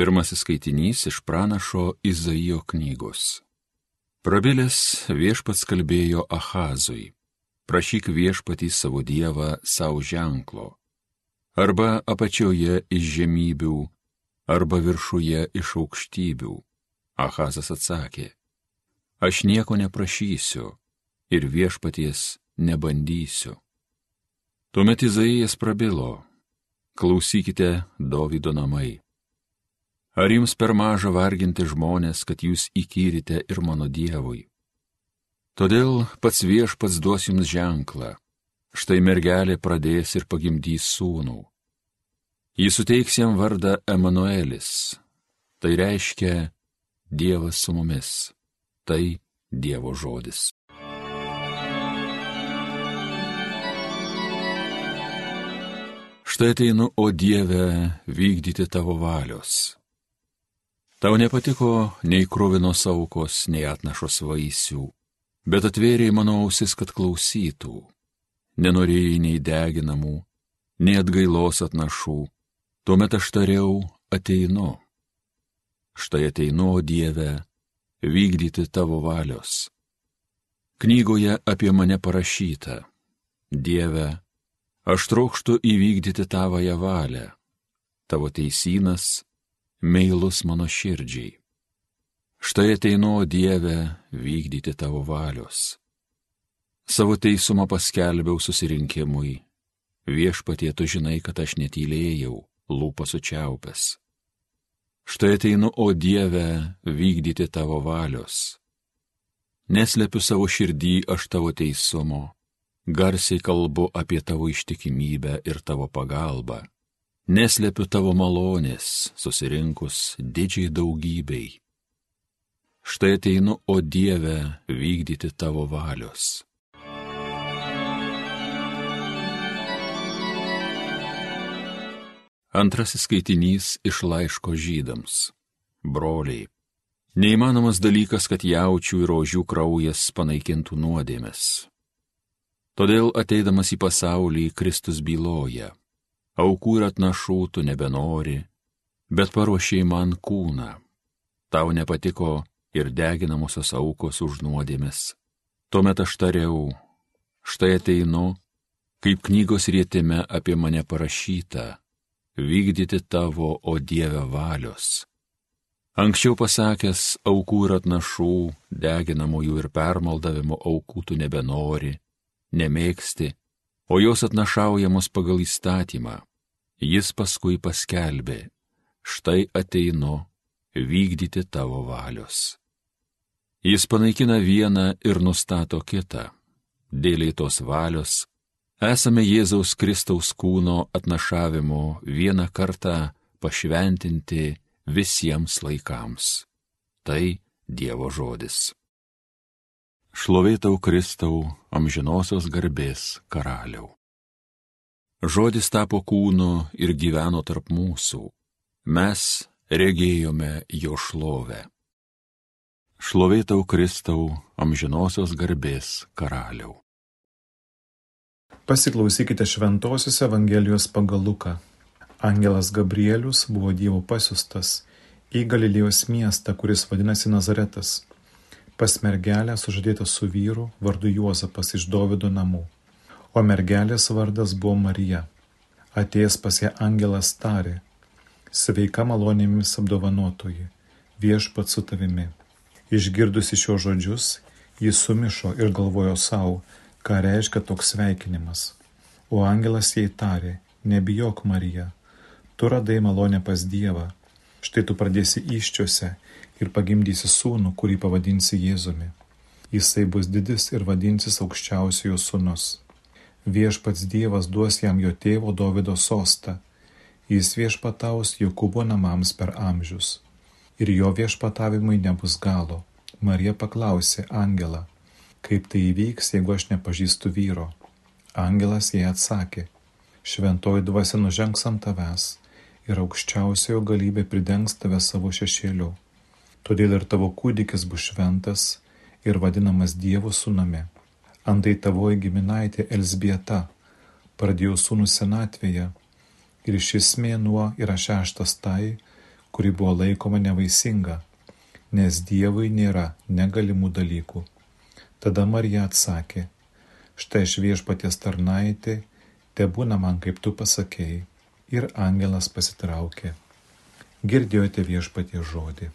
Pirmasis skaitinys iš pranašo Izaijo knygos. Prabilęs viešpats kalbėjo Ahazui, prašyk viešpatį savo dievą savo ženklo, arba apačioje iš žemybių, arba viršuje iš aukštybių. Ahazas atsakė, aš nieko neprašysiu ir viešpaties nebandysiu. Tuomet Izaijas prabilo, klausykite Dovido namai. Ar jums per maža varginti žmonės, kad jūs įkyrite ir mano Dievui? Todėl pats viešpats duos jums ženklą. Štai mergelė pradės ir pagimdys sūnų. Jis suteiks jam vardą Emanuelis. Tai reiškia Dievas su mumis. Tai Dievo žodis. Štai ateinu, o Dieve, vykdyti tavo valios. Tau nepatiko nei krūvinos aukos, nei atnašos vaisių, bet atvėrėjai mano ausis, kad klausytų. Nenorėjai nei deginamų, nei atgailos atnašų, tuomet aš tariau, ateinu. Štai ateinu, o Dieve, vykdyti tavo valios. Knygoje apie mane parašyta, Dieve, aš trokštų įvykdyti tavoją valią, tavo teisynas meilus mano širdžiai. Štai ateinu, Dieve, vykdyti tavo valios. Savo teisumą paskelbiau susirinkimui. Viešpatie tu žinai, kad aš netylėjau, lūpas sučiaupęs. Štai ateinu, o Dieve, vykdyti tavo valios. Neslepiu savo širdį aš tavo teisumo, garsiai kalbu apie tavo ištikimybę ir tavo pagalbą Neslepiu tavo malonės, susirinkus didžiai daugybei. Štai ateinu, o Dieve, vykdyti tavo valios. Antrasis skaitinys iš laiško žydams. Broliai. Neįmanomas dalykas, kad jaučių ir ožių kraujas panaikintų nuodėmes. Todėl ateidamas į pasaulį Kristus byloja aukų ir atnašų tu nebenori, bet paruošiai man kūną. Tau nepatiko ir deginamosios aukos už nuodėmis. Tuomet aš tariau, štai ateinu, kaip knygos rėtime apie mane parašyta, vykdyti tavo, o Dieve valios. Anksčiau pasakęs aukų ir atnašų, deginamųjų ir permaldavimo aukų tu nebenori, nemėgsti, o jos atnašaujamos pagal įstatymą. Jis paskui paskelbė, štai ateinu vykdyti tavo valios. Jis panaikina vieną ir nustato kitą. Dėliai tos valios esame Jėzaus Kristaus kūno atnašavimo vieną kartą pašventinti visiems laikams. Tai Dievo žodis. Šlovėtau Kristau amžinosios garbės karaliau. Žodis tapo kūnu ir gyveno tarp mūsų. Mes regėjome jo šlovę. Šlovėtau Kristau amžinosios garbės karaliau. Pasiklausykite Šventojios Evangelijos pagal Luką. Angelas Gabrielius buvo Dievo pasiustas į Galilėjos miestą, kuris vadinasi Nazaretas, pas mergelę sužadėtą su vyru vardu Juozapas iš Dovido namų o mergelės vardas buvo Marija. Atėjęs pas ją angelas tarė, sveika malonėmis apdovanotoji, viešpat su tavimi. Išgirdusi šios žodžius, jis sumišo ir galvojo savo, ką reiškia toks sveikinimas. O angelas jai tarė, nebijok Marija, tu radai malonę pas Dievą, štai tu pradėsi iščiose ir pagimdysi sūnų, kurį pavadinsi Jėzumi. Jisai bus didis ir vadinsis aukščiausiojo sūnus Viešpats Dievas duos jam jo tėvo Dovido sostą. Jis viešpataus Jokūbo namams per amžius. Ir jo viešpatavimui nebus galo. Marija paklausė Angelą, kaip tai įvyks, jeigu aš nepažįstu vyro. Angelas jai atsakė, šventoji dvasia nužengs ant tavęs ir aukščiausiojo galybė pridengs tave savo šešėliu. Todėl ir tavo kūdikis bus šventas ir vadinamas Dievo sunami Antai tavoji giminaitė Elsbieta pradėjo sūnų senatvėje ir šis mėnuo yra šeštas tai, kuri buvo laikoma nevaisinga, nes Dievui nėra negalimų dalykų. Tada Marija atsakė, štai aš viešpaties tarnaitė, te būna man kaip tu pasakėjai. Ir angelas pasitraukė. Girdėjote viešpatie žodį.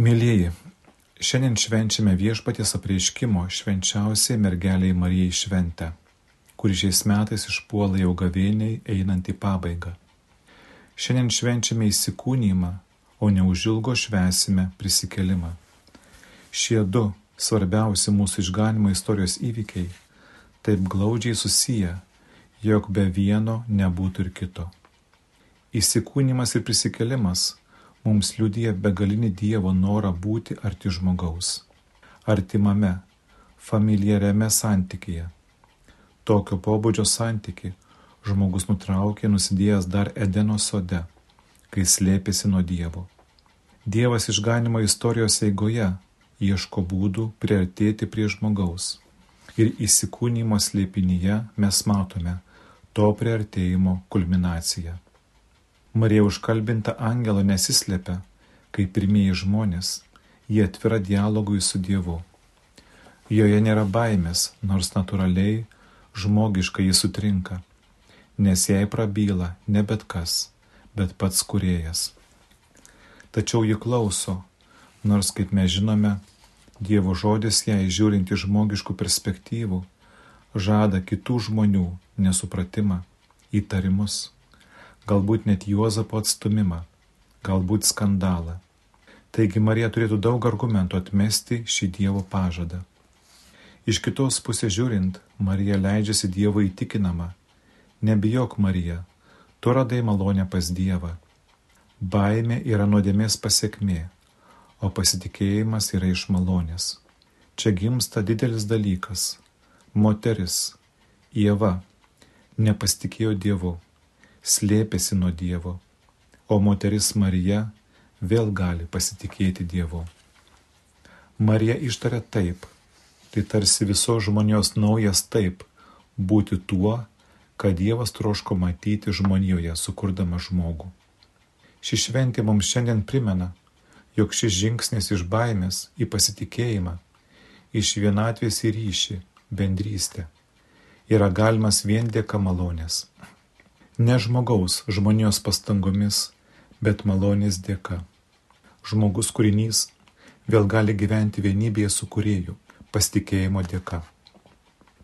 Mėlyjeji, Šiandien švenčiame viešpaties apreiškimo švenčiausiai mergeliai Marijai šventę, kuri šiais metais išpuola jau gavėniai einant į pabaigą. Šiandien švenčiame įsikūnymą, o neužilgo švesime prisikelimą. Šie du svarbiausi mūsų išganimo istorijos įvykiai taip glaudžiai susiję, jog be vieno nebūtų ir kito. Įsikūnymas ir prisikelimas mums liudija begalinį Dievo norą būti arti žmogaus, artimame, familiariame santykyje. Tokio pobūdžio santyki žmogus nutraukė nusidėjęs dar Edeno sode, kai slėpėsi nuo Dievo. Dievas išganimo istorijos eigoje ieško būdų priartėti prie žmogaus. Ir įsikūnymo slėpinyje mes matome to priartėjimo kulminaciją. Marija užkalbinta angelo nesislepia, kaip pirmieji žmonės, jie atvira dialogui su Dievu. Joje nėra baimės, nors natūraliai, žmogiškai jis sutrinka, nes jai prabyla ne bet kas, bet pats kuriejas. Tačiau ji klauso, nors kaip mes žinome, Dievo žodis jai žiūrint iš žmogiškų perspektyvų, žada kitų žmonių nesupratimą, įtarimus galbūt net Juozapo atstumimą, galbūt skandalą. Taigi Marija turėtų daug argumentų atmesti šį Dievo pažadą. Iš kitos pusės žiūrint, Marija leidžiasi Dievo įtikinama. Nebijok, Marija, tu radai malonę pas Dievą. Baimė yra nuodėmės pasiekmė, o pasitikėjimas yra iš malonės. Čia gimsta didelis dalykas. Moteris, Jėva, nepasitikėjo Dievu slėpėsi nuo Dievo, o moteris Marija vėl gali pasitikėti Dievu. Marija ištarė taip, tai tarsi visos žmonijos naujas taip - būti tuo, ką Dievas troško matyti žmonijoje, sukurdama žmogų. Ši šventė mums šiandien primena, jog šis žingsnis iš baimės į pasitikėjimą, iš vienatvės į ryšį, bendrystę, yra galimas vien dėka malonės ne žmogaus žmonijos pastangomis, bet malonės dėka. Žmogus kūrinys vėl gali gyventi vienybėje su kurėju, pasitikėjimo dėka.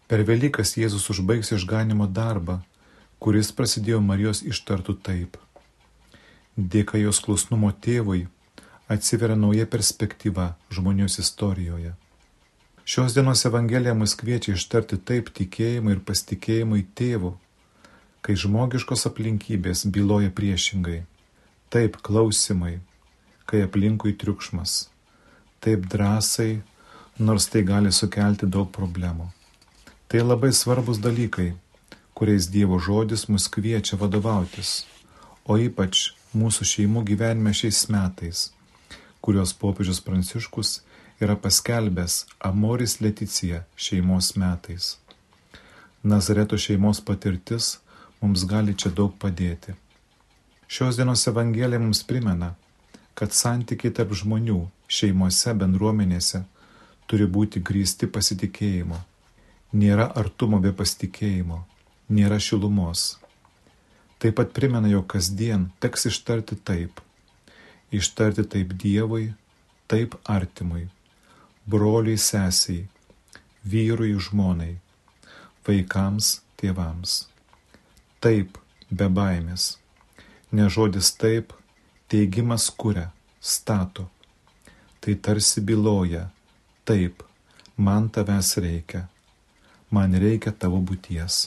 Per Velykas Jėzus užbaigs išganimo darbą, kuris prasidėjo Marijos ištartų taip. Dėka jos klusnumo tėvui atsiveria nauja perspektyva žmonijos istorijoje. Šios dienos Evangelija mus kviečia ištarti taip tikėjimui ir pasitikėjimui tėvu, kai žmogiškos aplinkybės byloja priešingai. Taip klausimai, kai aplinkui triukšmas. Taip drąsai, nors tai gali sukelti daug problemų. Tai labai svarbus dalykai, kuriais Dievo žodis mus kviečia vadovautis, o ypač mūsų šeimų gyvenime šiais metais, kurios popiežius Pranciškus yra paskelbęs Amoris Leticija šeimos metais. Nazareto šeimos patirtis mums gali čia daug padėti. Šios dienos Evangelija mums primena, kad santykiai tarp žmonių, šeimose, bendruomenėse turi būti grįsti pasitikėjimu. Nėra artumo be pasitikėjimo, nėra šilumos. Taip pat primena, jog kasdien teks ištarti taip. Ištarti taip Dievui, taip artimui, broliui sesiai, vyrui žmonai, vaikams, tėvams taip be baimės. Ne žodis taip, teigimas kuria, stato. Tai tarsi byloja, taip, man tavęs reikia, man reikia tavo būties.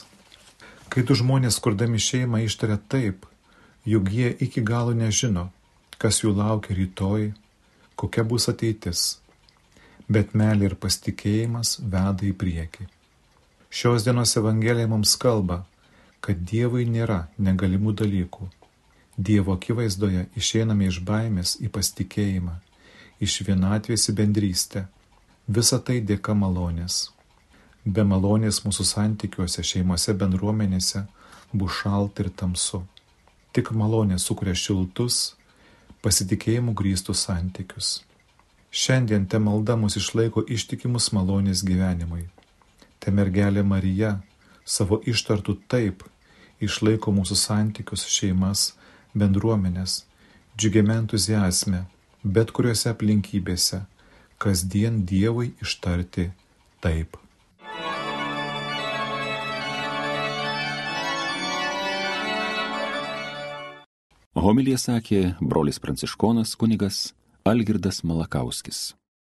Kai tu žmonės, kurdami šeimą, ištaria taip, juk jie iki galo nežino, kas jų laukia rytoj, kokia bus ateitis, bet meilė ir pasitikėjimas veda į priekį. Šios dienos Evangelija mums kalba, kad Dievui nėra negalimų dalykų. Dievo akivaizdoje išeiname iš baimės į pasitikėjimą, iš vienatvės į bendrystę. Visa tai dėka malonės. Be malonės mūsų santykiuose, šeimose, bendruomenėse bus šalta ir tamsu. Tik malonė sukuria šiltus, pasitikėjimų grįstus santykius. Šiandien te malda mus išlaiko ištikimus malonės gyvenimui. Te mergelė Marija savo ištartų taip išlaiko mūsų santykius, šeimas, bendruomenės, džiugiame entuzijasme, bet kuriuose aplinkybėse, kasdien Dievui ištarti taip. Homilija sakė brolis pranciškonas kunigas Algirdas Malakauskis.